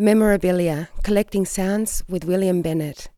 Memorabilia, collecting sounds with William Bennett.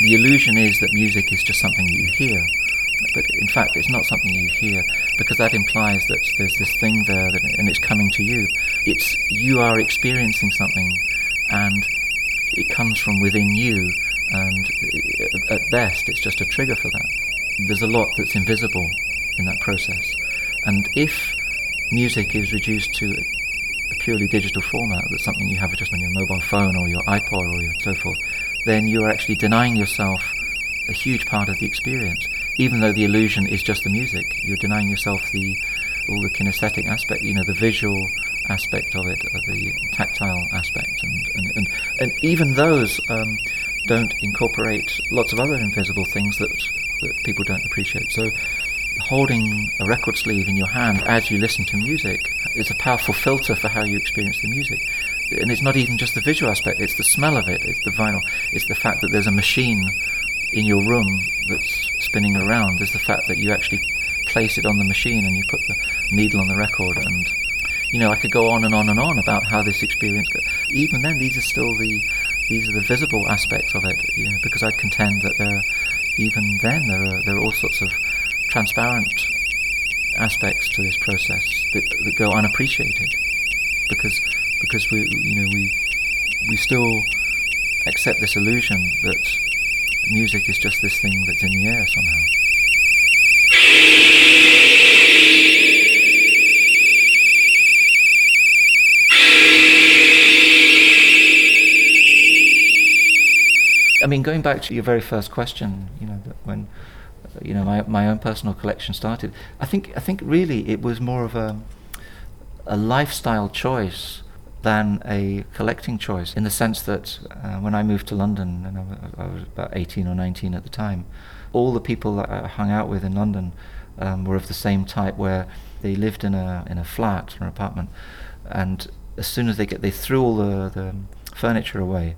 The illusion is that music is just something you hear. But in fact, it's not something you hear because that implies that there's this thing there that, and it's coming to you. It's you are experiencing something and it comes from within you and at best it's just a trigger for that. There's a lot that's invisible in that process. And if music is reduced to a purely digital format, that's something you have just on your mobile phone or your iPod or your so forth, then you're actually denying yourself a huge part of the experience. Even though the illusion is just the music, you're denying yourself the all the kinesthetic aspect, you know, the visual aspect of it, uh, the tactile aspect, and and, and, and even those um, don't incorporate lots of other invisible things that that people don't appreciate. So holding a record sleeve in your hand as you listen to music is a powerful filter for how you experience the music and it's not even just the visual aspect, it's the smell of it, it's the vinyl, it's the fact that there's a machine in your room that's spinning around, there's the fact that you actually place it on the machine and you put the needle on the record and you know I could go on and on and on about how this experience goes. even then these are still the these are the visible aspects of it you know because I'd contend that there are, even then there are there are all sorts of transparent aspects to this process that, that go unappreciated because because we, you know, we we still accept this illusion that music is just this thing that's in the air somehow. I mean, going back to your very first question, you know, when you know my my own personal collection started, I think I think really it was more of a a lifestyle choice than a collecting choice in the sense that uh, when I moved to London, and I, I, was about 18 or 19 at the time, all the people that I hung out with in London um, were of the same type where they lived in a in a flat or an apartment, and as soon as they get they threw all the, the furniture away,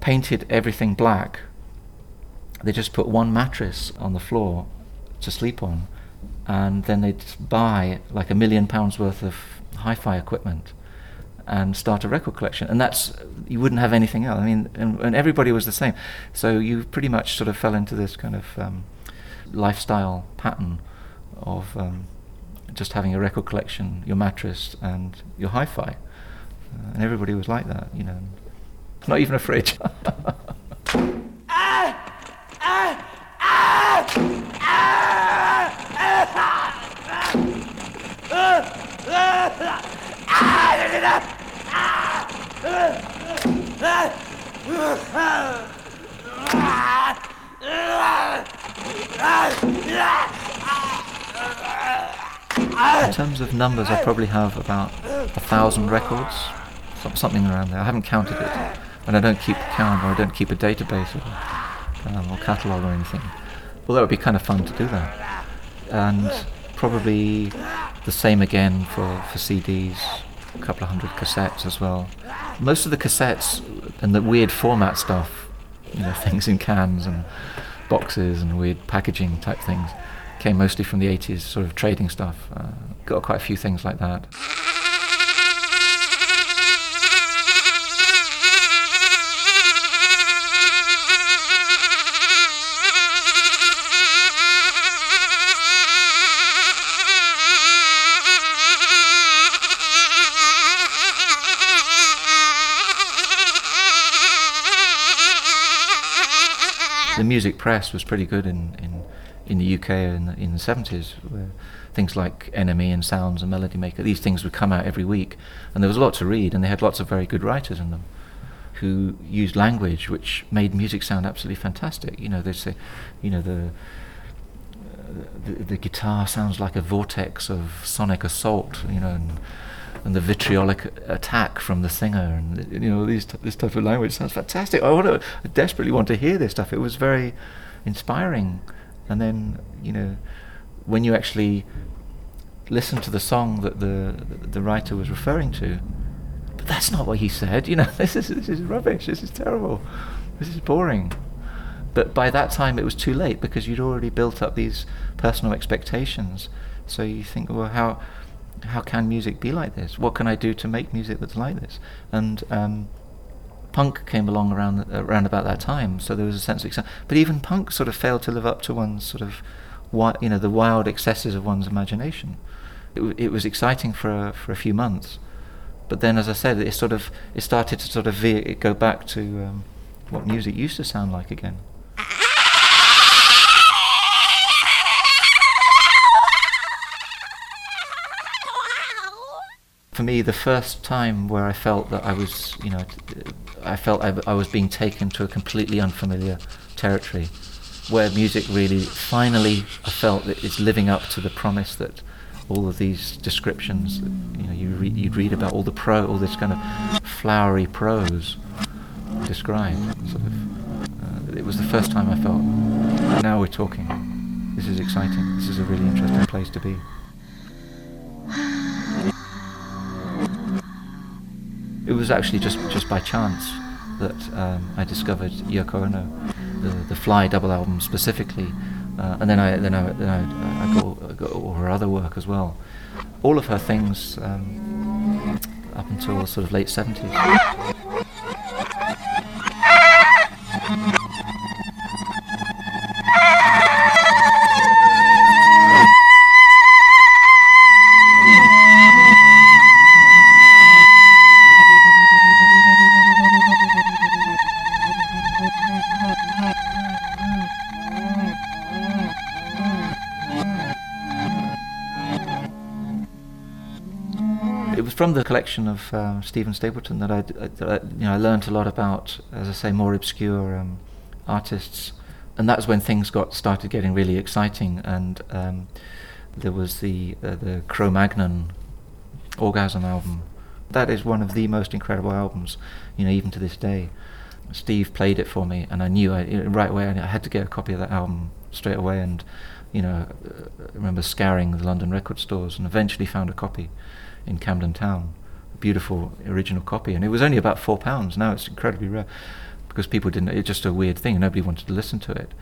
painted everything black. They just put one mattress on the floor to sleep on, and then they'd buy like a million pounds worth of hi-fi equipment and start a record collection. And that's, you wouldn't have anything else. I mean, and, and everybody was the same. So you pretty much sort of fell into this kind of um, lifestyle pattern of um, just having a record collection, your mattress, and your hi fi. Uh, and everybody was like that, you know. Not even a fridge. In terms of numbers, I probably have about a thousand records, something around there. I haven't counted it, and I don't keep count or I don't keep a database or, um, or catalogue or anything. Although it would be kind of fun to do that. And probably the same again for, for CDs, a couple of hundred cassettes as well. Most of the cassettes and the weird format stuff, you know, things in cans and boxes and weird packaging type things, came mostly from the 80s sort of trading stuff. Uh, got quite a few things like that. The music press was pretty good in, in, in the UK in the, in the 70s, where things like NME and Sounds and Melody Maker, these things would come out every week, and there was a lot to read, and they had lots of very good writers in them who used language which made music sound absolutely fantastic. You know, they say, you know, the, uh, the, the guitar sounds like a vortex of sonic assault, you know, and, and the vitriolic attack from the singer, and you know these t- this type of language sounds fantastic. I want to, I desperately want to hear this stuff. It was very inspiring, and then you know when you actually listen to the song that the the writer was referring to, but that's not what he said. You know, this is this is rubbish. This is terrible. This is boring. But by that time, it was too late because you'd already built up these personal expectations. So you think, well, how how can music be like this? What can I do to make music that's like this? And um, punk came along around around about that time, so there was a sense of excitement. But even punk sort of failed to live up to one's sort of, you know, the wild excesses of one's imagination. It, w- it was exciting for a, for a few months, but then, as I said, it sort of it started to sort of veer, go back to um, what music used to sound like again. For me, the first time where I felt that I was, you know, I felt I, I, was being taken to a completely unfamiliar territory, where music really, finally, I felt that it's living up to the promise that all of these descriptions, you know, you re- you'd read about all the pro, all this kind of flowery prose described. Sort of, uh, it was the first time I felt, now we're talking. This is exciting. This is a really interesting place to be. It was actually just, just by chance that um, I discovered Yoko Ono, the, the Fly double album specifically, uh, and then I then I then I, I got, got all her other work as well. All of her things um, up until sort of late seventies. The collection of um, Stephen Stapleton that I, that I, you know, I learned a lot about, as I say, more obscure um, artists, and that's when things got started getting really exciting. And um, there was the uh, the Cromagnon Orgasm album. That is one of the most incredible albums, you know, even to this day. Steve played it for me, and I knew I, right away I had to get a copy of that album straight away. And you know, I remember scouring the London record stores, and eventually found a copy in Camden Town. A beautiful original copy, and it was only about four pounds. Now it's incredibly rare because people didn't. It's just a weird thing. and Nobody wanted to listen to it.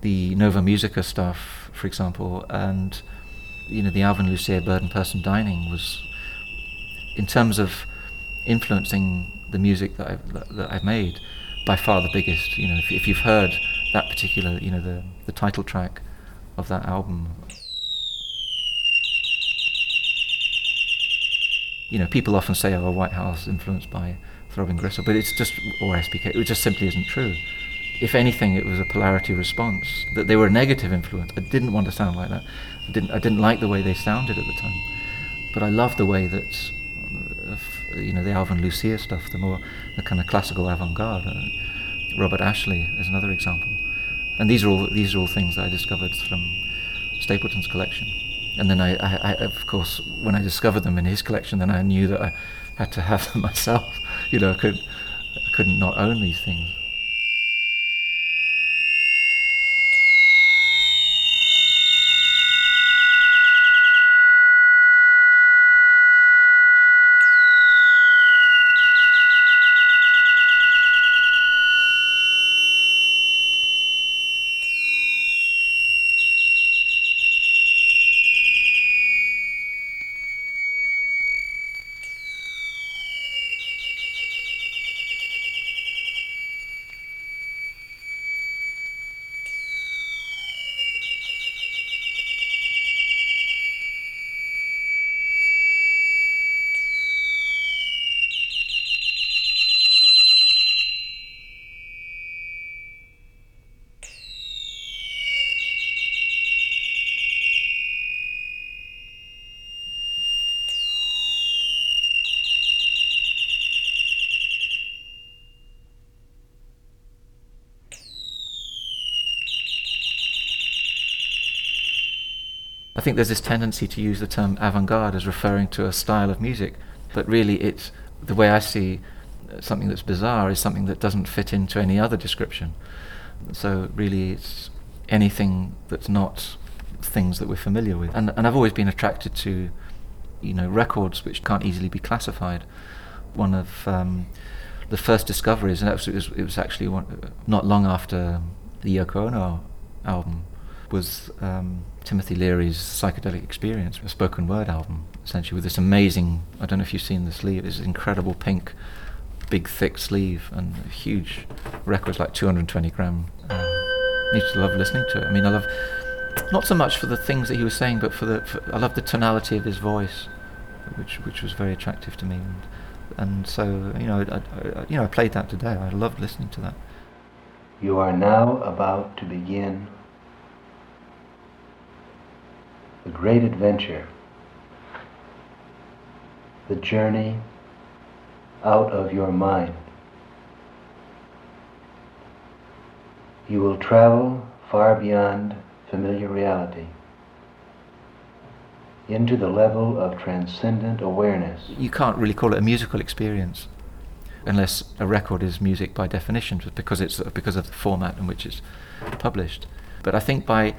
The Nova Musicha stuff, for example, and you know the Alvin Lucier Bird and Person Dyning was, in terms of influencing the music that I've, that, that I've made, by far the biggest. You know, if, if you've heard that particular, you know, the the title track of that album, you know, people often say, "Oh, Whitehouse influenced by Throbbing Gristle," but it's just or SPK. It just simply isn't true. If anything, it was a polarity response that they were a negative influence. I didn't want to sound like that. I didn't. I didn't like the way they sounded at the time, but I loved the way that, uh, you know, the Alvin Lucier stuff, the more the kind of classical avant-garde. Uh, Robert Ashley is another example, and these are all these are all things that I discovered from Stapleton's collection and then I, I, I, of course, when I discovered them in his collection, then I knew that I had to have them myself. You know, I could, I couldn't not own these things. I think there's this tendency to use the term avant-garde as referring to a style of music, but really it's the way I see something that's bizarre is something that doesn't fit into any other description. So really it's anything that's not things that we're familiar with. And, and I've always been attracted to, you know, records which can't easily be classified. One of um, the first discoveries, and it was, it was actually one, not long after the Yoko Ono album, was um, Timothy Leary's psychedelic experience, a spoken word album, essentially with this amazing. I don't know if you've seen the sleeve. this incredible pink, big thick sleeve and huge records like 220 gram. Um, I used to love listening to it. I mean, I love not so much for the things that he was saying, but for the for, I love the tonality of his voice, which which was very attractive to me. And, and so you know, I, I, you know, I played that today. I loved listening to that. You are now about to begin the great adventure, the journey out of your mind. You will travel far beyond familiar reality into the level of transcendent awareness. You can't really call it a musical experience unless a record is music by definition because it's because of the format in which it's published. But I think by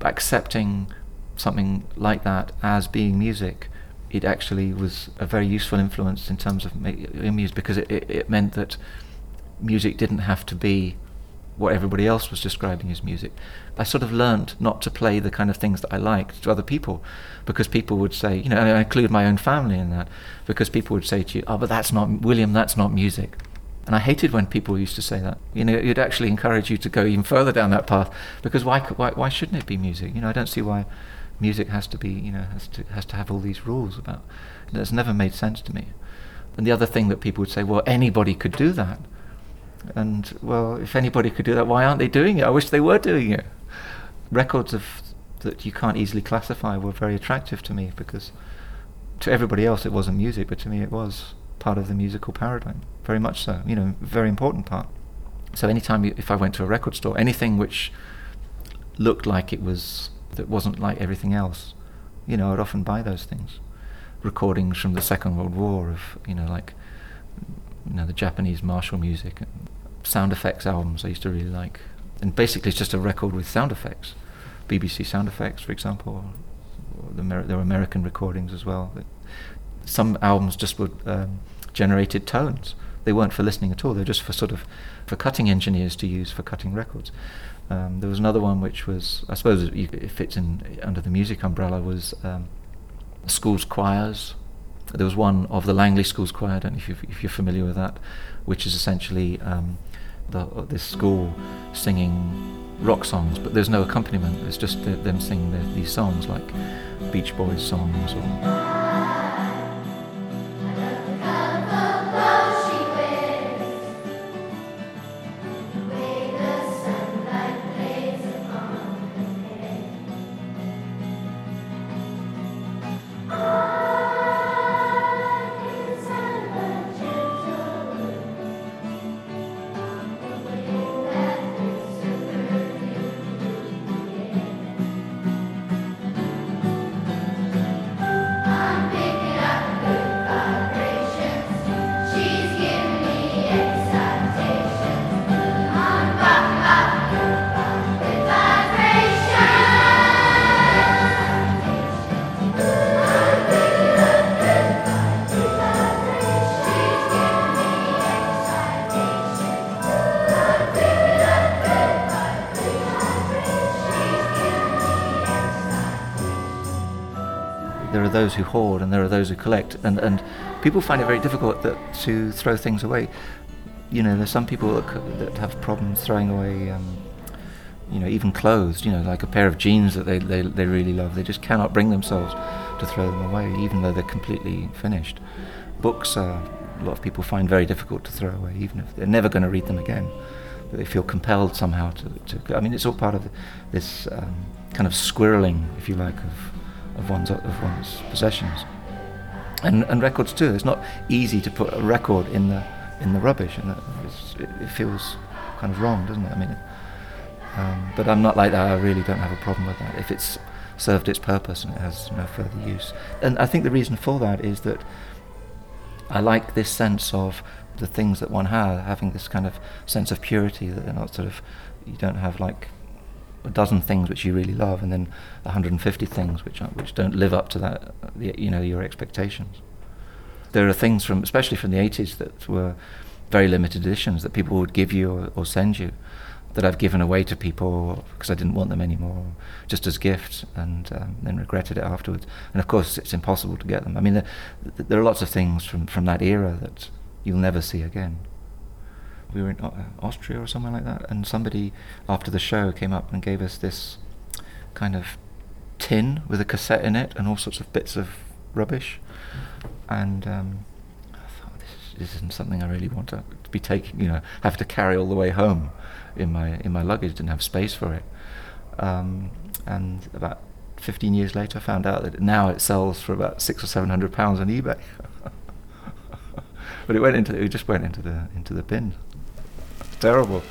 accepting something like that as being music, it actually was a very useful influence in terms of music because it, it, it, meant that music didn't have to be what everybody else was describing as music. I sort of learned not to play the kind of things that I liked to other people because people would say, you know, I include my own family in that because people would say to you, oh, but that's not, William, that's not music. And I hated when people used to say that. You know, it would actually encourage you to go even further down that path because why, why, why shouldn't it be music? You know, I don't see why music has to be, you know, has to has to have all these rules about. That's never made sense to me. And the other thing that people would say, well, anybody could do that. And well, if anybody could do that, why aren't they doing it? I wish they were doing it. Records of that you can't easily classify were very attractive to me because to everybody else it wasn't music, but to me it was part of the musical paradigm. Very much so. You know, very important part. So anytime you, if I went to a record store, anything which looked like it was that wasn't like everything else. You know, I'd often buy those things. Recordings from the Second World War of, you know, like, you know, the Japanese martial music, and sound effects albums I used to really like. And basically it's just a record with sound effects. BBC sound effects, for example. The there were American recordings as well. Some albums just would um, generated tones. They weren't for listening at all. They're just for sort of for cutting engineers to use for cutting records. Um, there was another one which was, I suppose, it fits in under the music umbrella, was um, schools choirs. There was one of the Langley Schools Choir. I don't know if, you you're familiar with that, which is essentially um, the, this school singing rock songs, but there's no accompaniment. It's just the, them singing the, these songs like Beach Boys songs or. Hoard and there are those who collect, and, and people find it very difficult that, to throw things away. You know, there's some people that, that have problems throwing away, um, you know, even clothes. You know, like a pair of jeans that they, they they really love. They just cannot bring themselves to throw them away, even though they're completely finished. Books, uh, a lot of people find very difficult to throw away, even if they're never going to read them again. But they feel compelled somehow to, to. I mean, it's all part of this um, kind of squirreling, if you like, of of one's of one's possessions. And and records too. It's not easy to put a record in the in the rubbish, and it, feels kind of wrong, doesn't it? I mean, um, but I'm not like that. I really don't have a problem with that. If it's served its purpose and it has no further use. And I think the reason for that is that I like this sense of the things that one has, having this kind of sense of purity that they're not sort of, you don't have like a dozen things which you really love and then 150 things which are, which don't live up to that, you know, your expectations. There are things from, especially from the 80s, that were very limited editions that people would give you or, or send you that I've given away to people because I didn't want them anymore, just as gifts, and um, then regretted it afterwards. And of course, it's impossible to get them. I mean, there, there, are lots of things from, from that era that you'll never see again. We were in uh, Austria or somewhere like that, and somebody after the show came up and gave us this kind of tin with a cassette in it and all sorts of bits of rubbish. And um, I thought, this, this isn't something I really want to be taking, you know, have to carry all the way home in my in my luggage. Didn't have space for it. Um, and about 15 years later, I found out that now it sells for about six or seven hundred pounds on eBay. but it went into it just went into the into the bin. Terrible.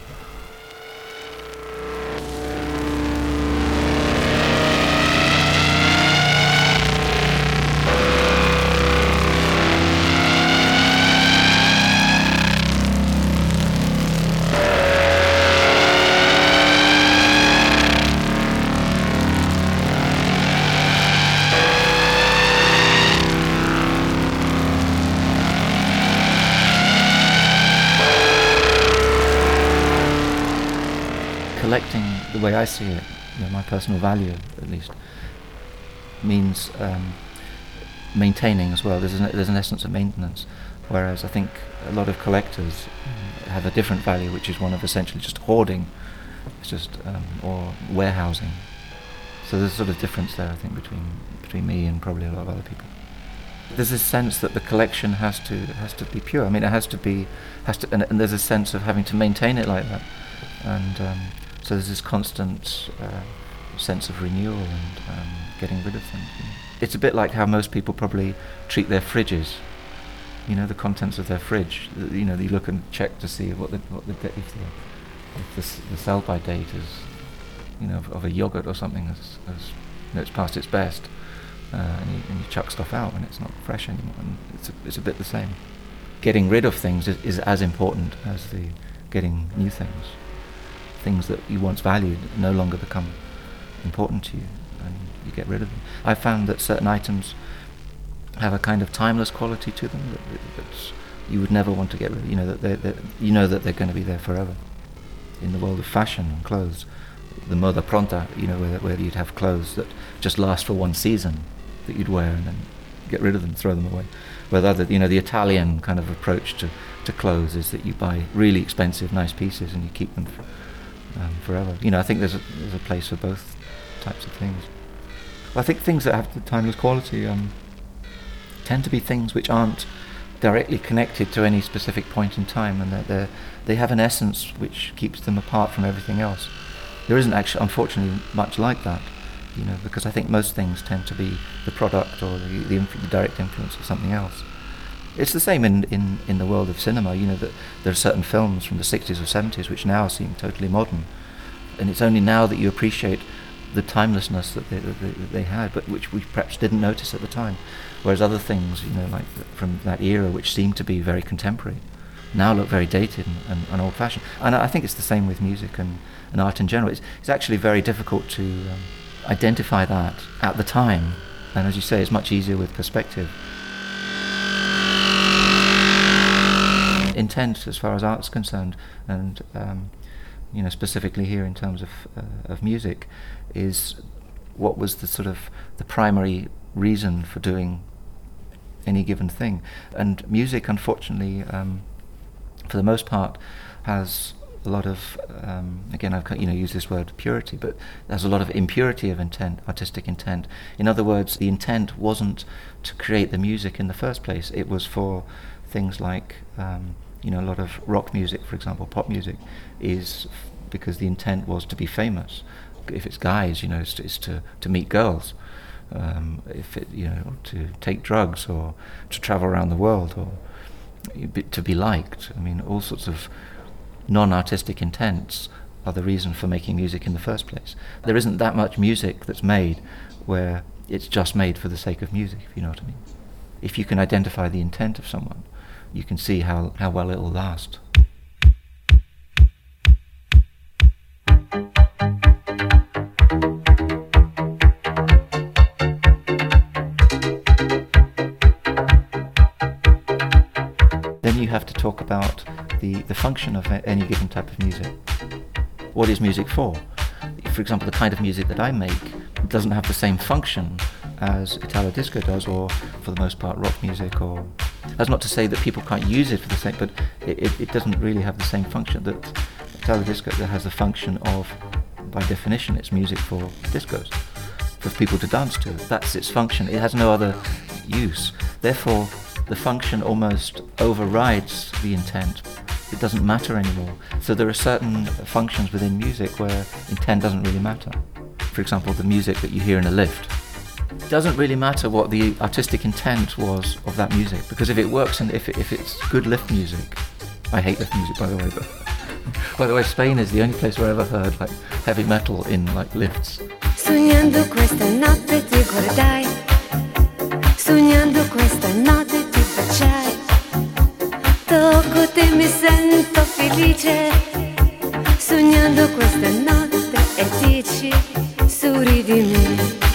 Way I see it, you know, my personal value at least, means um, maintaining as well. There's an, there's an essence of maintenance, whereas I think a lot of collectors mm. have a different value, which is one of essentially just hoarding, it's just um, or warehousing. So there's a sort of difference there, I think, between between me and probably a lot of other people. There's a sense that the collection has to has to be pure. I mean, it has to be has to, and, and there's a sense of having to maintain it like that, and um, so there's this constant uh, sense of renewal and um, getting rid of things. It's a bit like how most people probably treat their fridges. You know, the contents of their fridge. You know, you look and check to see what the what the if the, if the, the sell by date is, you know, of, of a yogurt or something as, as you know, it's past its best, uh, and, you, and, you, chuck stuff out when it's not fresh anymore. And it's a, it's a bit the same. Getting rid of things is, is as important as the getting new things things that you once valued no longer become important to you and you get rid of them. I found that certain items have a kind of timeless quality to them that, you would never want to get rid of. You know that they're, they're, you know that they're going to be there forever. In the world of fashion and clothes, the moda pronta, you know, where, where you'd have clothes that just last for one season that you'd wear and then get rid of them, throw them away. Where the other, you know, the Italian kind of approach to, to clothes is that you buy really expensive, nice pieces and you keep them um, forever. You know, I think there's a, there's a place for both types of things. I think things that have the timeless quality um, tend to be things which aren't directly connected to any specific point in time, and that they have an essence which keeps them apart from everything else. There isn't actually, unfortunately, much like that, you know, because I think most things tend to be the product or the, the, inf- the direct influence of something else. It's the same in, in, in the world of cinema. You know that there are certain films from the 60s or 70s which now seem totally modern, and it's only now that you appreciate the timelessness that they, that they, that they had, but which we perhaps didn't notice at the time. Whereas other things, you know, like from that era, which seemed to be very contemporary, now look very dated and, and, old-fashioned. And I think it's the same with music and, and art in general. It's, it's actually very difficult to um, identify that at the time, and as you say, it's much easier with perspective. Intent as far as art's concerned, and um, you know specifically here in terms of uh, of music, is what was the sort of the primary reason for doing any given thing. And music, unfortunately, um, for the most part, has a lot of um, again I've you know used this word purity, but there's a lot of impurity of intent, artistic intent. In other words, the intent wasn't to create the music in the first place. It was for things like um, you know, a lot of rock music, for example, pop music, is f- because the intent was to be famous. If it's guys, you know, it's to, it's to, to meet girls. Um, if it, you know, to take drugs or to travel around the world or to be liked. I mean, all sorts of non-artistic intents are the reason for making music in the first place. There isn't that much music that's made where it's just made for the sake of music, if you know what I mean. If you can identify the intent of someone, you can see how, how well it will last. Then you have to talk about the, the function of any given type of music. What is music for? For example, the kind of music that I make doesn't have the same function as Italo disco does, or for the most part, rock music. Or that's not to say that people can't use it for the same, but it, it, it doesn't really have the same function. That Italo disco that has the function of, by definition, it's music for discos, for people to dance to. That's its function. It has no other use. Therefore, the function almost overrides the intent. It doesn't matter anymore. So there are certain functions within music where intent doesn't really matter. For example, the music that you hear in a lift. It doesn't really matter what the artistic intent was of that music because if it works and if, it, if it's good lift music, I hate lift music by the way, but by the way, Spain is the only place where I ever heard like heavy metal in like lifts. Sognando questa notte ti guardai, sognando questa notte ti baciai, tocco te mi sento felice, sognando questa notte e dici sorridimi.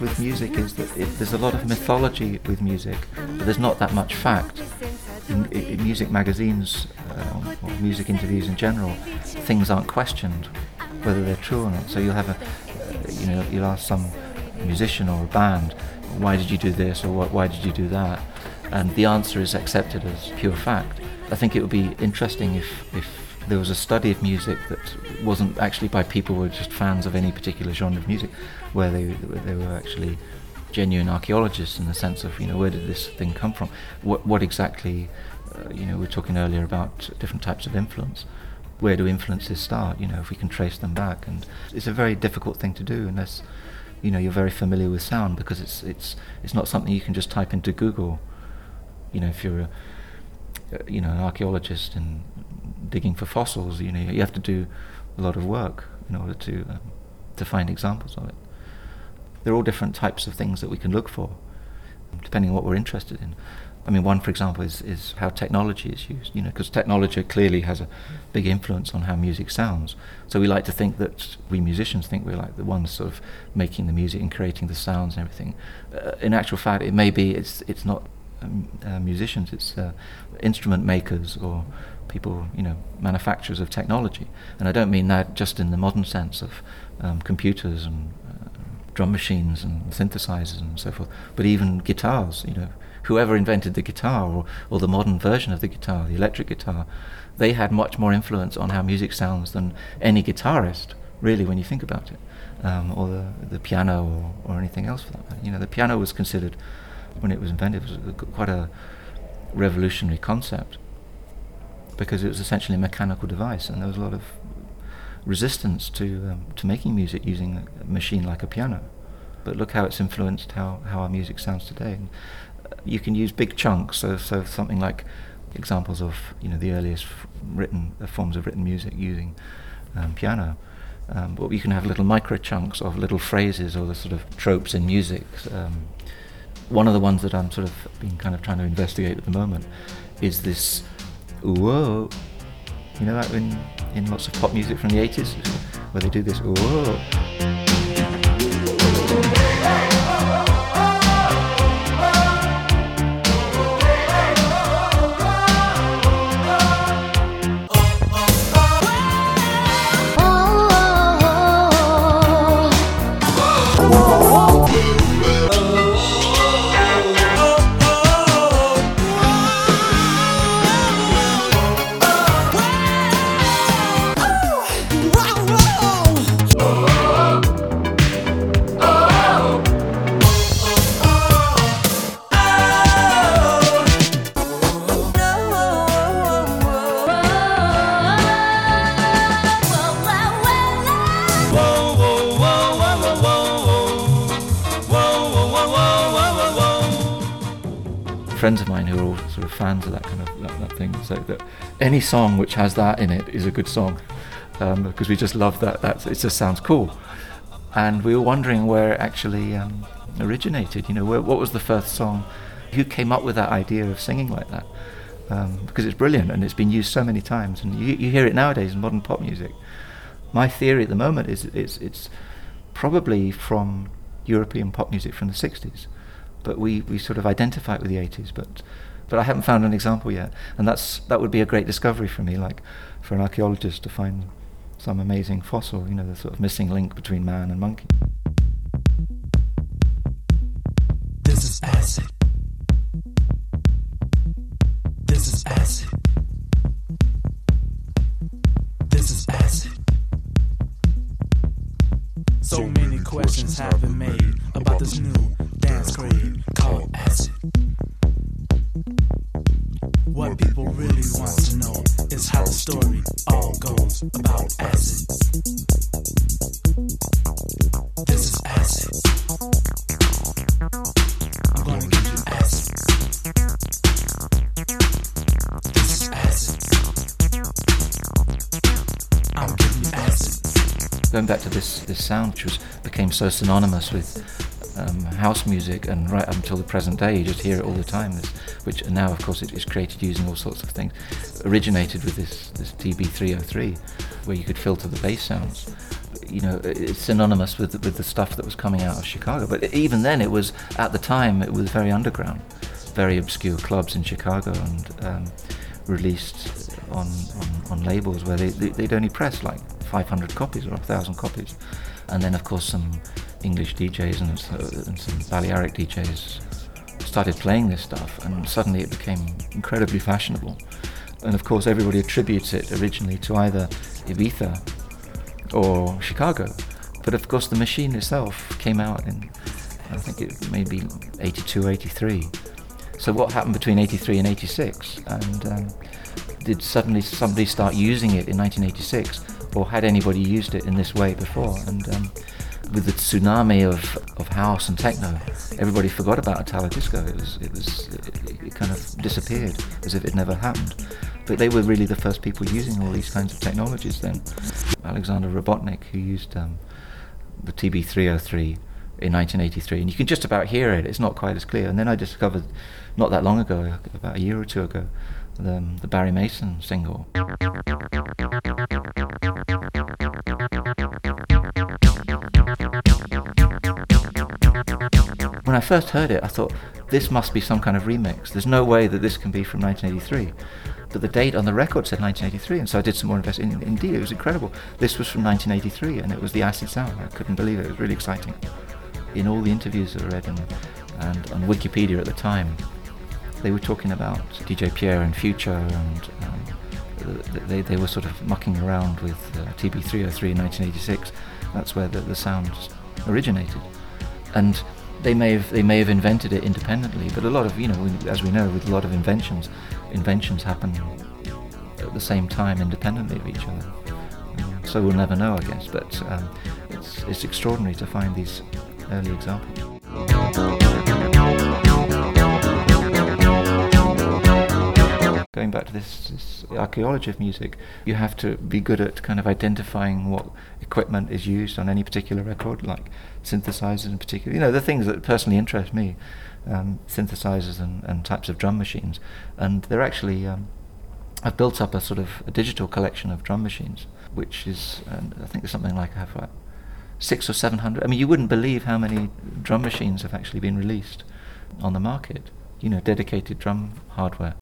With music is that it, there's a lot of mythology with music, but there's not that much fact. In, in music magazines uh, or music interviews in general, things aren't questioned whether they're true or not. So you'll have a, uh, you know, you'll ask some musician or a band, why did you do this or wh- why did you do that, and the answer is accepted as pure fact. I think it would be interesting if, if there was a study of music that wasn't actually by people who were just fans of any particular genre of music, where they they were actually genuine archaeologists in the sense of you know where did this thing come from? What what exactly? Uh, you know, we were talking earlier about different types of influence. Where do influences start? You know, if we can trace them back, and it's a very difficult thing to do unless you know you're very familiar with sound because it's it's it's not something you can just type into Google. You know, if you're a uh, you know an archaeologist and digging for fossils, you know you have to do a lot of work in order to um, to find examples of it. There are all different types of things that we can look for, depending on what we're interested in. I mean, one, for example, is, is how technology is used. You know, because technology clearly has a big influence on how music sounds. So we like to think that we musicians think we're like the ones sort of making the music and creating the sounds and everything. Uh, in actual fact, it may be it's it's not um, uh, musicians, it's uh, instrument makers or people, you know, manufacturers of technology. And I don't mean that just in the modern sense of um, computers and uh, drum machines and synthesizers and so forth, but even guitars, you know, whoever invented the guitar or, or the modern version of the guitar, the electric guitar, they had much more influence on how music sounds than any guitarist, really, when you think about it, um, or the, the piano or, or anything else for that matter. You know, the piano was considered, when it was invented, it was quite a revolutionary concept because it was essentially a mechanical device, and there was a lot of resistance to um, to making music using a machine like a piano. But look how it's influenced how, how our music sounds today. And uh, you can use big chunks, so so something like examples of you know the earliest written uh, forms of written music using um, piano. Um, but you can have little micro chunks of little phrases or the sort of tropes in music. Um, one of the ones that I'm sort of been kind of trying to investigate at the moment is this whoa. You know that in, in lots of pop music from the 80s where they do this whoa. Fans of that kind of that, that thing So that any song which has that in it is a good song um, because we just love that. That it just sounds cool, and we were wondering where it actually um, originated. You know, where, what was the first song? Who came up with that idea of singing like that? Um, because it's brilliant and it's been used so many times, and you, you hear it nowadays in modern pop music. My theory at the moment is it's, it's probably from European pop music from the 60s, but we, we sort of identify it with the 80s, but but I haven't found an example yet, and that's that would be a great discovery for me, like for an archaeologist to find some amazing fossil, you know, the sort of missing link between man and monkey. This is acid. This is acid. This is acid. So many questions have been made about this new dance grade called acid. What people really want to know is how the story all goes about acid. This is acid. I'm gonna give you acid. This is acid. I'm giving you acid. Going back to this, this sound, which was became so synonymous with um, house music, and right up until the present day, you just hear it all the time. Which now, of course, it is created using all sorts of things. Originated with this this TB303, where you could filter the bass sounds. You know, it's synonymous with with the stuff that was coming out of Chicago. But even then, it was at the time it was very underground, very obscure clubs in Chicago, and um, released on, on, on labels where they, they, would only press like 500 copies or 1,000 copies. And then, of course, some English DJs and, and some Balearic DJs started playing this stuff, and suddenly it became incredibly fashionable. And of course, everybody attributes it originally to either Ibiza or Chicago. But of course, the machine itself came out in, I think it may be 82, 83. So what happened between 83 and 86? And um, did suddenly somebody start using it in 1986, or had anybody used it in this way before? And um, with the tsunami of, of house and techno, everybody forgot about Italo Disco. It was it was it, it kind of disappeared as if it never happened. But they were really the first people using all these kinds of technologies then. Alexander Robotnick, who used um, the TB303 in 1983, and you can just about hear it. It's not quite as clear. And then I discovered, not that long ago, about a year or two ago, the, the Barry Mason single. When I first heard it, I thought this must be some kind of remix. There's no way that this can be from 1983. But the date on the record said 1983, and so I did some more investigation. Indeed, it was incredible. This was from 1983, and it was the acid sound. I couldn't believe it. It was really exciting. In all the interviews that I read and, and on Wikipedia at the time, they were talking about DJ Pierre and Phuture, and um, they, they were sort of mucking around with uh, TB303 in 1986. That's where the, the sound originated. And they may have they may have invented it independently, but a lot of you know, as we know, with a lot of inventions, inventions happen at the same time independently of each other. So we'll never know, I guess. But um, it's it's extraordinary to find these early examples. Going back to this, this archaeology of music, you have to be good at kind of identifying what equipment is used on any particular record, like synthesizers in particular. You know, the things that personally interest me, um, synthesizers and, and types of drum machines. And they're actually, um, I've built up a sort of a digital collection of drum machines, which is, um, I think there's something like I have like six or seven hundred. I mean, you wouldn't believe how many drum machines have actually been released on the market. You know, dedicated drum hardware.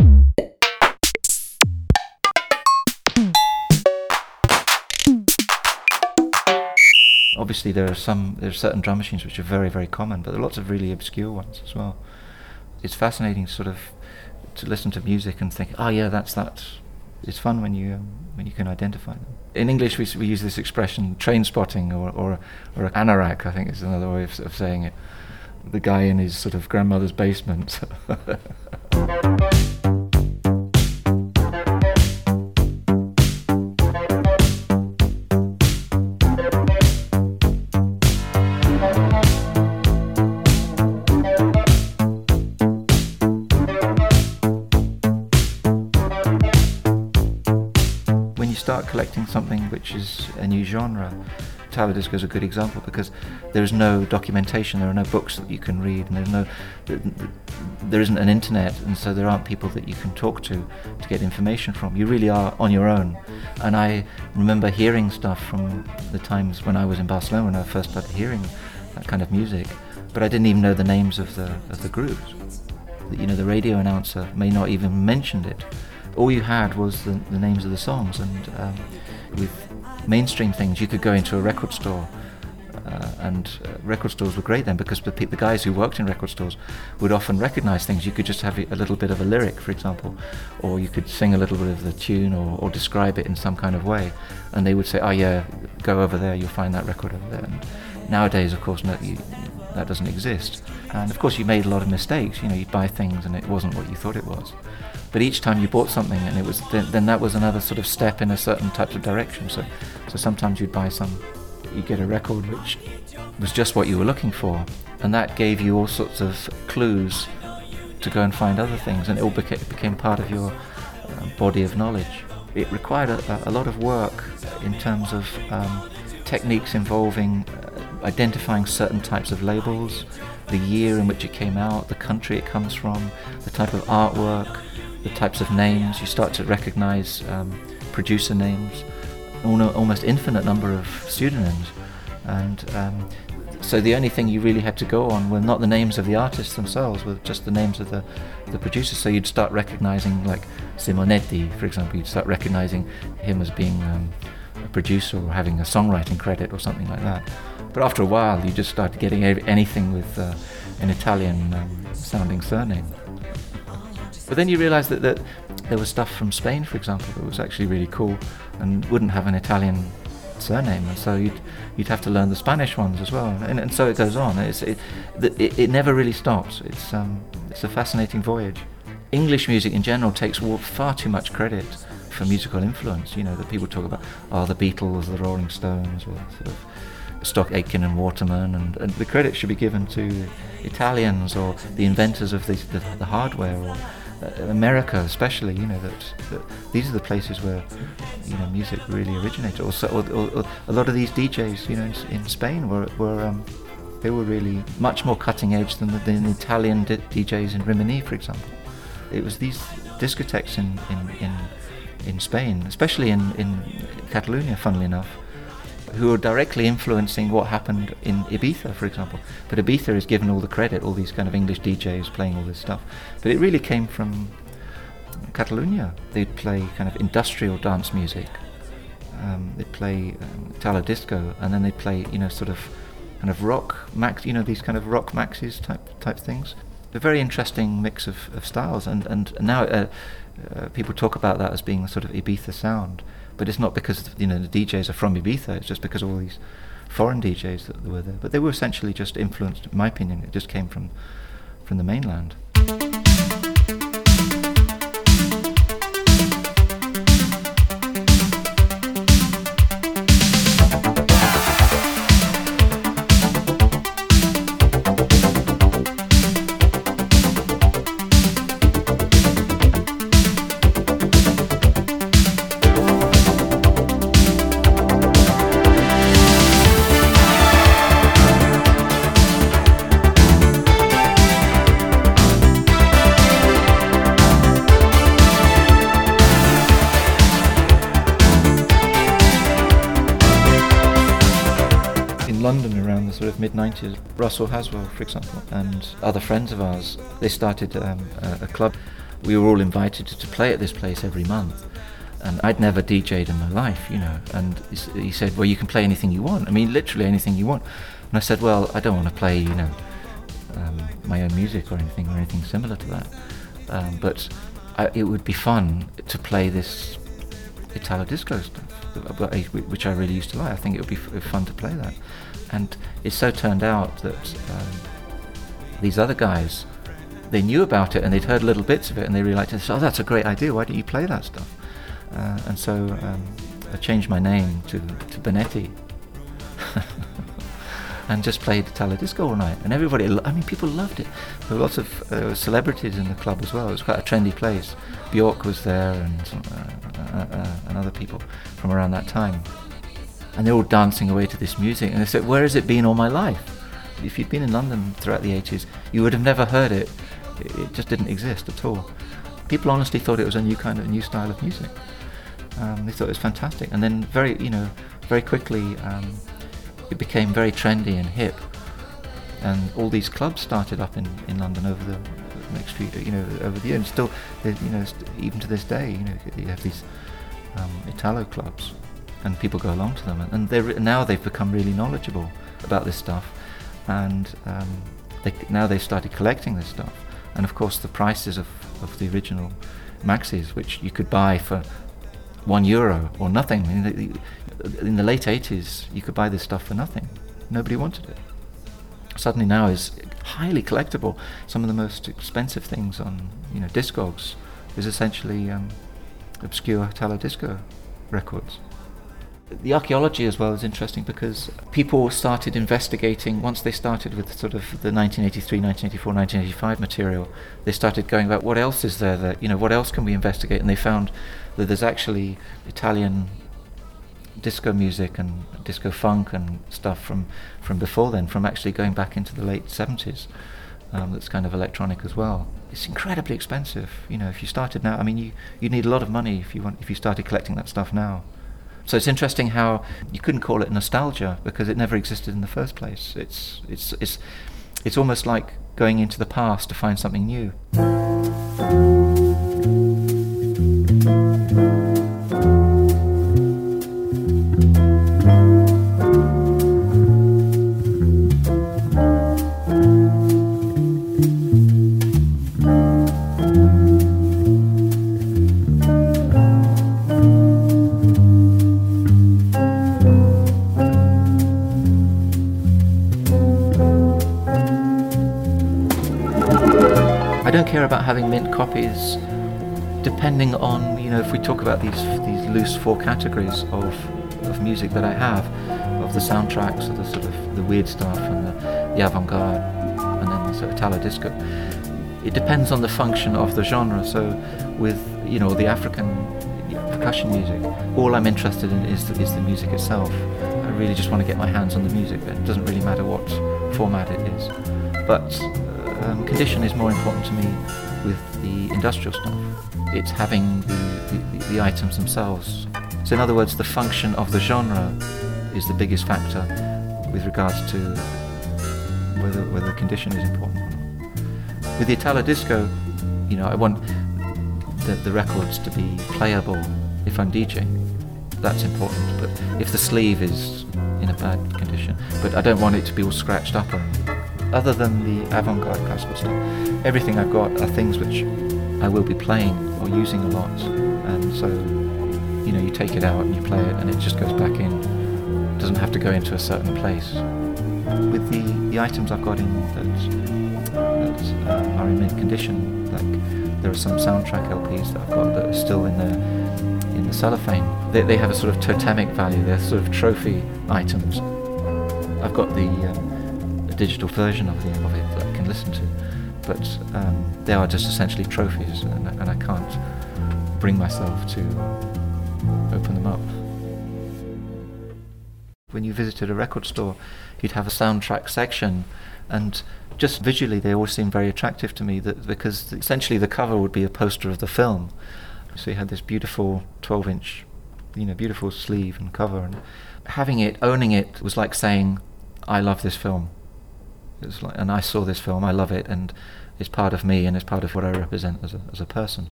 Obviously, there are some there are certain drum machines which are very very common, but there are lots of really obscure ones as well. It's fascinating, sort of, to listen to music and think, oh yeah, that's that. It's fun when you um, when you can identify them. In English, we, we use this expression train spotting or or or anorak. I think is another way of, of saying it. The guy in his sort of grandmother's basement. collecting something which is a new genre. Italo disco is a good example because there is no documentation, there are no books that you can read, and there's no, there isn't an internet, and so there aren't people that you can talk to to get information from. You really are on your own. And I remember hearing stuff from the times when I was in Barcelona when I first started hearing that kind of music, but I didn't even know the names of the of the groups. You know, the radio announcer may not even mentioned it. All you had was the, the names of the songs, and um, with mainstream things, you could go into a record store. Uh, and uh, record stores were great then because the, the guys who worked in record stores would often recognize things. You could just have a little bit of a lyric, for example, or you could sing a little bit of the tune or, or describe it in some kind of way, and they would say, "Oh yeah, go over there. You'll find that record over there." And nowadays, of course, no, you, that doesn't exist. And of course, you made a lot of mistakes. You know, you buy things and it wasn't what you thought it was. But each time you bought something, and it was then, then that was another sort of step in a certain type of direction. So, so sometimes you'd buy some, you get a record which was just what you were looking for, and that gave you all sorts of clues to go and find other things, and it all became, became part of your uh, body of knowledge. It required a, a, lot of work in terms of um, techniques involving uh, identifying certain types of labels, the year in which it came out, the country it comes from, the type of artwork, the types of names. You start to recognize um, producer names, almost infinite number of pseudonyms, and um, so the only thing you really had to go on were not the names of the artists themselves, were just the names of the, the producers. So you'd start recognizing, like Simonetti, for example, you'd start recognizing him as being um, a producer or having a songwriting credit or something like that. But after a while, you just started getting anything with uh, an Italian um, sounding surname. But then you realise that, that there was stuff from Spain, for example, that was actually really cool and wouldn't have an Italian surname, and so you'd you'd have to learn the Spanish ones as well, and, and so it goes on. It's, it, it, it never really stops. It's um, it's a fascinating voyage. English music in general takes far too much credit for musical influence. You know that people talk about, oh, the Beatles, the Rolling Stones, or sort of Stock Aitken and Waterman, and, and the credit should be given to Italians or the inventors of the, the, the hardware or America, especially, you know, that, that, these are the places where, you know, music really originated. Or, so, or, or, or a lot of these DJs, you know, in, in Spain were, were um, they were really much more cutting edge than the, than the Italian d- DJs in Rimini, for example. It was these discotheques in, in, in, in Spain, especially in, in Catalonia, funnily enough, who are directly influencing what happened in Ibiza, for example. But Ibiza is given all the credit, all these kind of English DJs playing all this stuff. But it really came from Catalonia. They'd play kind of industrial dance music. Um, they'd play um, Italo disco, and then they'd play, you know, sort of kind of rock max, you know, these kind of rock maxis type type things. A very interesting mix of, of styles, and and now uh, uh, people talk about that as being sort of Ibiza sound. But it's not because you know the DJs are from Ibiza. It's just because all these foreign DJs that were there. But they were essentially just influenced. In my opinion, it just came from from the mainland. Mid 90s. Russell Haswell, for example, and other friends of ours, they started um, a, a, club. We were all invited to, play at this place every month. And I'd never DJed in my life, you know. And he said, Well, you can play anything you want. I mean, literally anything you want. And I said, Well, I don't want to play, you know, um, my own music or anything or anything similar to that. Um, but I, it would be fun to play this Italo disco stuff, which I really used to like. I think it would be fun to play that. And it so turned out that um, these other guys, they knew about it and they'd heard little bits of it and they realized, oh, that's a great idea. Why don't you play that stuff? Uh, and so um, I changed my name to, to Benetti. and just played Italo disco all night. And everybody, I mean, people loved it. There were lots of uh, celebrities in the club as well. It was quite a trendy place. Bjork was there and, uh, uh, uh, and other people from around that time. And they're all dancing away to this music. And they said, Where has it been all my life? If you'd been in London throughout the 80s, you would have never heard it. It just didn't exist at all. People honestly thought it was a new kind of new style of music. Um, they thought it was fantastic. And then very, you know, very quickly, um, it became very trendy and hip. And all these clubs started up in, in London over the next few, you know, over the years. And still, you know, even to this day, you know, you have these um, Italo clubs, and people go along to them. And they're, now they've become really knowledgeable about this stuff, and um, they, now they've started collecting this stuff. And of course, the prices of, of the original maxis, which you could buy for one euro or nothing. In the, in the late 80s, you could buy this stuff for nothing. Nobody wanted it. Suddenly now is highly collectible. Some of the most expensive things on you know Discogs is essentially um, obscure disco records. The archaeology as well is interesting because people started investigating once they started with sort of the 1983, 1984, 1985 material. They started going about what else is there that you know what else can we investigate, and they found that there's actually Italian disco music and disco funk and stuff from from before then, from actually going back into the late 70s. Um, that's kind of electronic as well. It's incredibly expensive. You know, if you started now, I mean, you you need a lot of money if you want if you started collecting that stuff now. So it's interesting how you couldn't call it nostalgia because it never existed in the first place. It's it's it's it's almost like going into the past to find something new. About these these loose four categories of of music that I have of the soundtracks of the sort of the weird stuff and the, the avant-garde and then the sort of Italo disco. It depends on the function of the genre. So with you know the African percussion music all I'm interested in is the, is the music itself. I really just want to get my hands on the music. It doesn't really matter what format it is. But um, condition is more important to me with the industrial stuff. It's having the, the, the, items themselves. So, in other words, the function of the genre is the biggest factor with regards to whether, whether condition is important. With the Italo disco, you know, I want the, the records to be playable if I'm DJing. That's important. But if the sleeve is in a bad condition, but I don't want it to be all scratched up or other than the avant-garde classical stuff, everything I've got are things which I will be playing or using a lot. And so, you know, you take it out and you play it and it just goes back in. It doesn't have to go into a certain place. With the, the items I've got in that, that uh, are in mint condition, like there are some soundtrack LPs that I've got that are still in the in the cellophane. They, they have a sort of totemic value. They're sort of trophy items. I've got the um, digital version of, the, of it that I can listen to. But um, they are just essentially trophies, and, and I can't bring myself to open them up. When you visited a record store, you'd have a soundtrack section, and just visually they always seemed very attractive to me that because essentially the cover would be a poster of the film. So you had this beautiful 12 inch, you know, beautiful sleeve and cover, and having it, owning it, was like saying, I love this film. It's like, and I saw this film, I love it, and it's part of me and it's part of what I represent as a, as a person.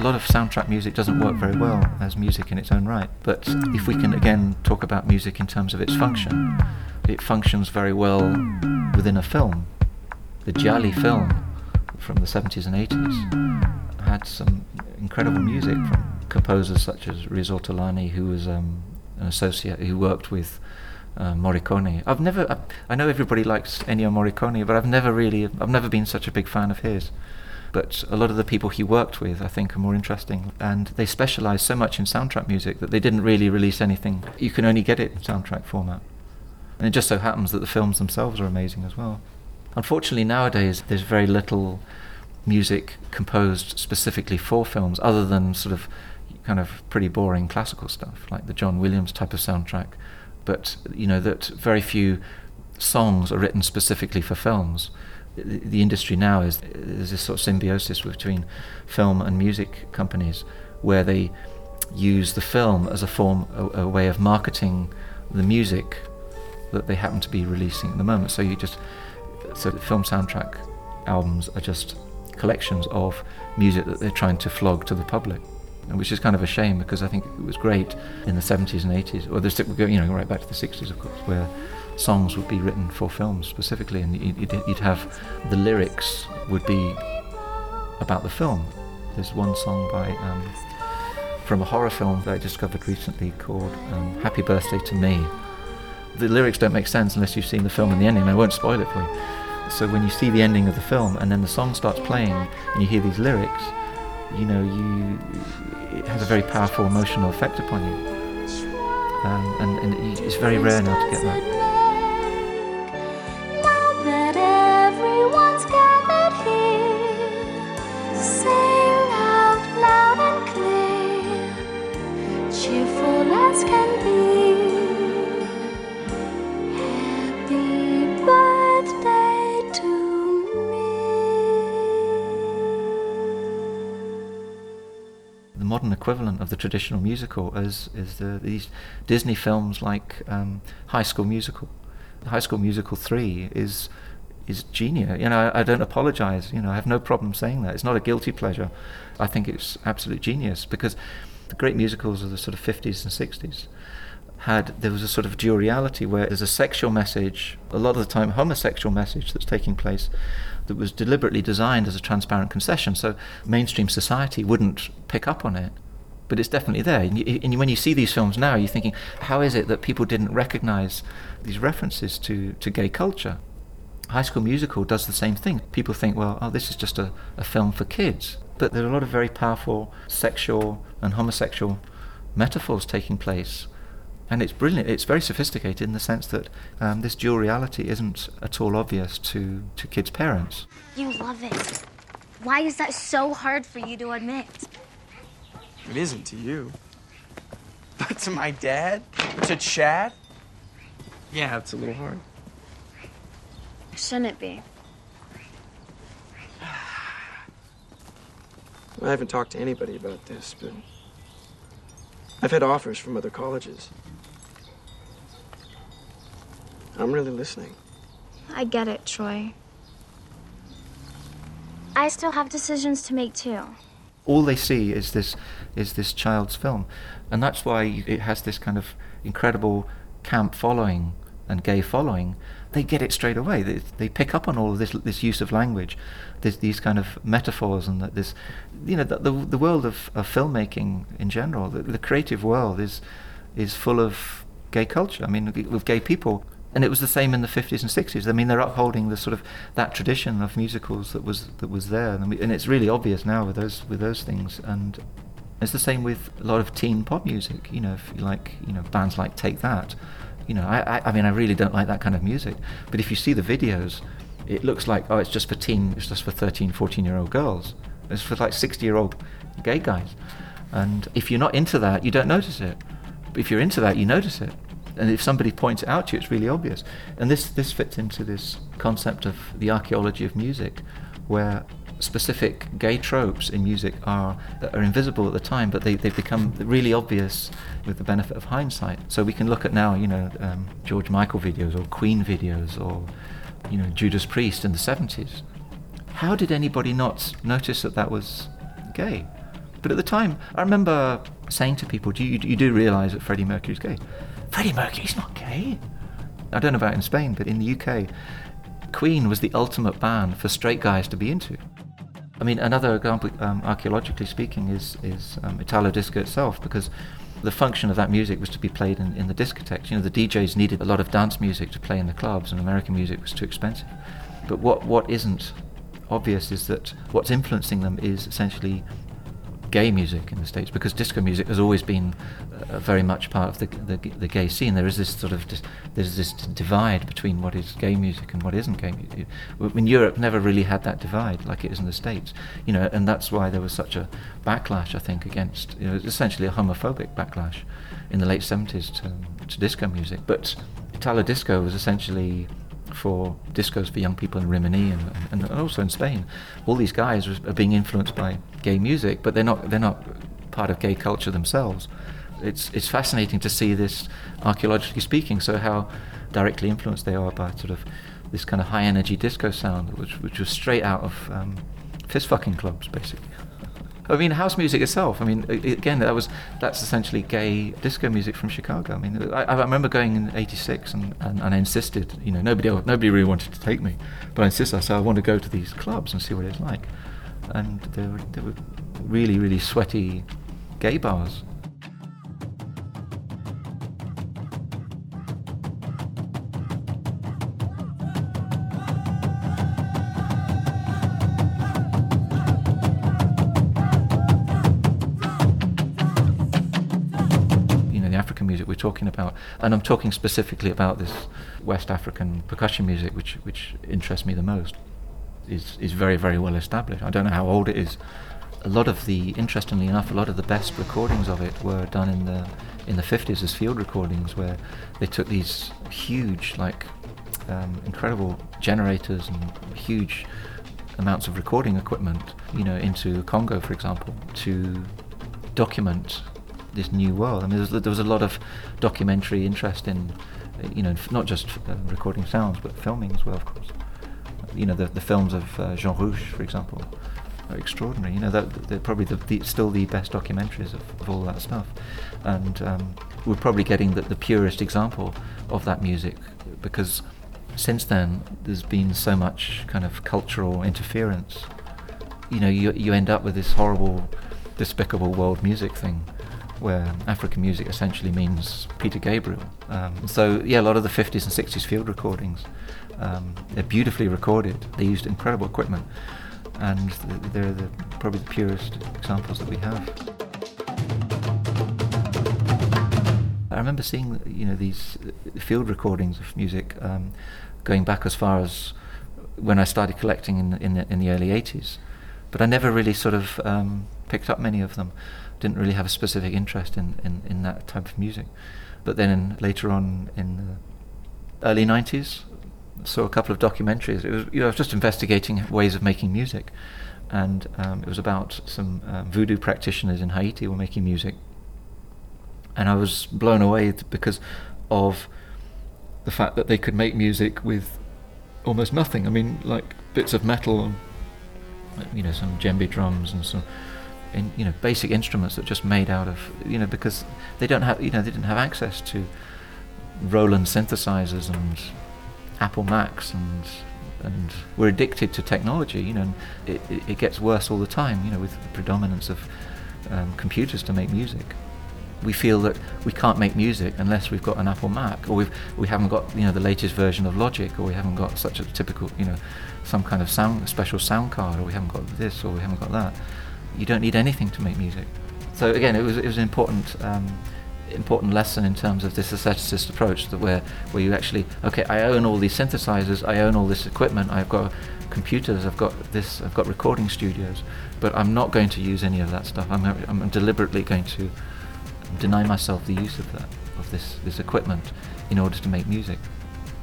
A lot of soundtrack music doesn't work very well as music in its own right. But if we can again talk about music in terms of its function, it functions very well within a film. The giallo film from the 70s and 80s had some incredible music from composers such as Riz Ortolani, who was um, an associate who worked with uh, Morricone. I've never, I, I know everybody likes Ennio Morricone, but I've never really, I've never been such a big fan of his. But a lot of the people he worked with, I think, are more interesting. And they specialise so much in soundtrack music that they didn't really release anything. You can only get it in soundtrack format. And it just so happens that the films themselves are amazing as well. Unfortunately, nowadays, there's very little music composed specifically for films other than sort of kind of pretty boring classical stuff like the John Williams type of soundtrack but you know that very few songs are written specifically for films the, industry now is there's this sort of symbiosis between film and music companies where they use the film as a form a, a way of marketing the music that they happen to be releasing at the moment. So you just so film soundtrack albums are just collections of music that they're trying to flog to the public, which is kind of a shame because I think it was great in the 70s and 80s, or the, you know, right back to the 60s, of course, where songs would be written for films specifically, and you'd, you'd have the lyrics would be about the film. There's one song by um, from a horror film that I discovered recently called um, "Happy Birthday to Me." The lyrics don't make sense unless you've seen the film and the ending. I won't spoil it for you so when you see the ending of the film and then the song starts playing and you hear these lyrics, you know, you it has a very powerful emotional effect upon you. Um, and, and it's very rare now to get that. Equivalent of the traditional musical as is the, these Disney films like um, High School Musical. High School Musical three is is genius. You know, I, I, don't apologize. You know, I have no problem saying that. It's not a guilty pleasure. I think it's absolute genius because the great musicals of the sort of 50s and 60s had there was a sort of dual reality where there's a sexual message, a lot of the time homosexual message that's taking place, that was deliberately designed as a transparent concession. So mainstream society wouldn't pick up on it. But it's definitely there. And, you, and when you see these films now, you're thinking, how is it that people didn't recognize these references to, to gay culture? High School Musical does the same thing. People think, well, oh, this is just a, a film for kids. But there are a lot of very powerful sexual and homosexual metaphors taking place and it's brilliant. It's very sophisticated in the sense that um, this dual reality isn't at all obvious to, to kids' parents. You love it. Why is that so hard for you to admit? It isn't to you. But to my dad? To Chad? Yeah, it's a little hard. Shouldn't it be? I haven't talked to anybody about this, but I've had offers from other colleges. I'm really listening. I get it, Troy. I still have decisions to make too. All they see is this is this child's film, and that's why it has this kind of incredible camp following and gay following. They get it straight away. They, they pick up on all of this this use of language, this, these kind of metaphors, and that this, you know, the the, the world of, of filmmaking in general, the, the creative world is is full of gay culture. I mean, with gay people and it was the same in the 50s and 60s. I mean, they're upholding the sort of that tradition of musicals that was that was there, and, we, and it's really obvious now with those with those things. And it's the same with a lot of teen pop music. You know, if you like, you know, bands like Take That. You know, I, I, I mean, I really don't like that kind of music. But if you see the videos, it looks like oh, it's just for teen, it's just for 13, 14 year old girls. It's for like 60 year old gay guys. And if you're not into that, you don't notice it. But if you're into that, you notice it and if somebody points it out to you, it's really obvious. And this this fits into this concept of the archaeology of music, where specific gay tropes in music are are invisible at the time, but they they become really obvious with the benefit of hindsight. So we can look at now, you know, um, George Michael videos or Queen videos or you know Judas Priest in the 70s. How did anybody not notice that that was gay? But at the time, I remember saying to people, "Do you, you do realise that Freddie Mercury's gay?" Freddie Mercury's not gay. I don't know about in Spain, but in the UK, Queen was the ultimate band for straight guys to be into. I mean, another example, um, archaeologically speaking, is is um, Italo disco itself, because the function of that music was to be played in, in the discotheques. You know, the DJs needed a lot of dance music to play in the clubs, and American music was too expensive. But what what isn't obvious is that what's influencing them is essentially gay music in the states because disco music has always been uh, very much part of the, the, the gay scene. There is this sort of dis, there's this divide between what is gay music and what isn't gay music. I mean, Europe, never really had that divide like it is in the states, you know, and that's why there was such a backlash, I think, against you know, essentially a homophobic backlash in the late 70s to, to disco music. But Italo disco was essentially for discos for young people in Rimini and, and, also in Spain. All these guys are being influenced by gay music, but they're not they're not part of gay culture themselves. It's it's fascinating to see this archaeologically speaking. So how directly influenced they are by sort of this kind of high energy disco sound, which which was straight out of um, fist fucking clubs, basically. I mean, house music itself. I mean, again, that was that's essentially gay disco music from Chicago. I mean, I, I remember going in '86 and, and, and, I insisted. You know, nobody nobody really wanted to take me, but I insisted. I said I want to go to these clubs and see what it's like. And they were, they were really, really sweaty gay bars. You know, the African music we're talking about, and I'm talking specifically about this West African percussion music, which which interests me the most, is is very very well established. I don't know how old it is. A lot of the, interestingly enough, a lot of the best recordings of it were done in the in the 50s as field recordings, where they took these huge, like um, incredible generators and huge amounts of recording equipment, you know, into Congo, for example, to document this new world. I mean, there was, there was a lot of documentary interest in, you know, not just uh, recording sounds, but filming as well, of course. You know, the, the films of uh, Jean Rouch, for example, are extraordinary. You know, that, they're probably the, the, still the best documentaries of, of all that stuff. And um, we're probably getting the, the purest example of that music because since then there's been so much kind of cultural interference. You know, you, you end up with this horrible, despicable world music thing where African music essentially means Peter Gabriel. Um, so yeah, a lot of the 50s and 60s field recordings, um, they're beautifully recorded. They used incredible equipment, and they're the, probably the purest examples that we have. I remember seeing you know these field recordings of music um, going back as far as when I started collecting in in the, in the early 80s, but I never really sort of um, picked up many of them didn't really have a specific interest in, in, in that type of music. But then in, later on in the early 90s, saw a couple of documentaries. It was, you know, I was just investigating ways of making music. And um, it was about some um, voodoo practitioners in Haiti were making music. And I was blown away because of the fact that they could make music with almost nothing. I mean, like bits of metal and, you know, some djembe drums and some in you know basic instruments that just made out of you know because they don't have you know they didn't have access to Roland synthesizers and Apple Macs and and we're addicted to technology you know it, it, it gets worse all the time you know with the predominance of um, computers to make music we feel that we can't make music unless we've got an Apple Mac or we've we haven't got you know the latest version of Logic or we haven't got such a typical you know some kind of sound special sound card or we haven't got this or we haven't got that you don't need anything to make music. So again, it was it was an important um, important lesson in terms of this aestheticist approach that where where you actually okay, I own all these synthesizers, I own all this equipment, I've got computers, I've got this, I've got recording studios, but I'm not going to use any of that stuff. I'm I'm deliberately going to deny myself the use of that of this this equipment in order to make music.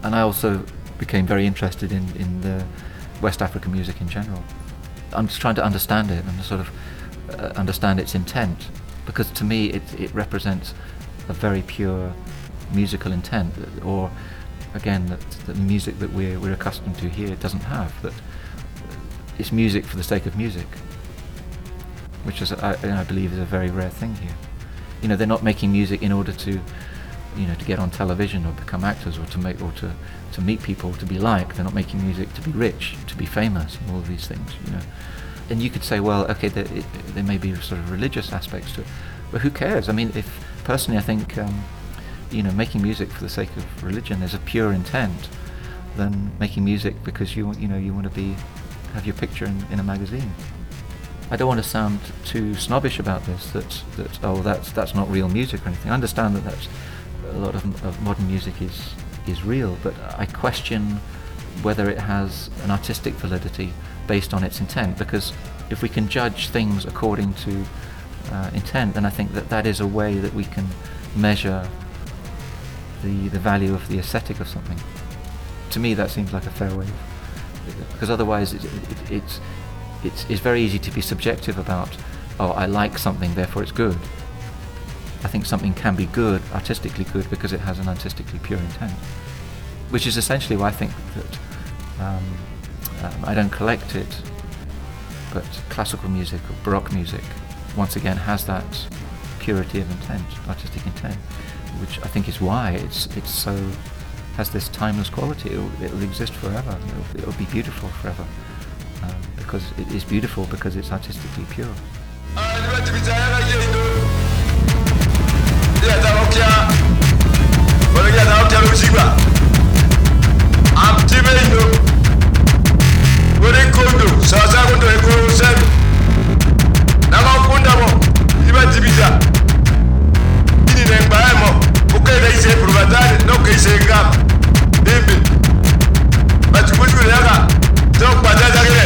And I also became very interested in in the West African music in general. I'm just trying to understand it and sort of uh, understand its intent because to me it, it represents a very pure musical intent or again that the music that we're, we're accustomed to here doesn't have that it's music for the sake of music which is I, I believe is a very rare thing here. You know, they're not making music in order to, you know, to get on television or become actors or to make or to, to meet people, to be liked. They're not making music to be rich, to be famous, and all of these things. You know, and you could say, well, okay, there, it, there may be sort of religious aspects to it, but who cares? I mean, if personally, I think, um, you know, making music for the sake of religion is a pure intent than making music because you you know, you want to be have your picture in, in a magazine. I don't want to sound too snobbish about this. That that oh, that's that's not real music or anything. I understand that that's a lot of, of modern music is is real, but I question whether it has an artistic validity based on its intent. Because if we can judge things according to uh, intent, then I think that that is a way that we can measure the the value of the aesthetic of something. To me, that seems like a fair way, because otherwise it, it's it's, it's very easy to be subjective about, oh, I like something, therefore it's good. I think something can be good, artistically good, because it has an artistically pure intent. Which is essentially why I think that um, um, I don't collect it, but classical music or Baroque music, once again, has that purity of intent, artistic intent, which I think is why it's it's so has this timeless quality. It'll, it'll exist forever. It'll, it'll be beautiful forever um, because it is beautiful because it's artistically pure. I'm ndabo ibajibija inirengbahemo ukaida ise epuluvatani nokaise engama imbi bacikujuleyaka zokukwatazakile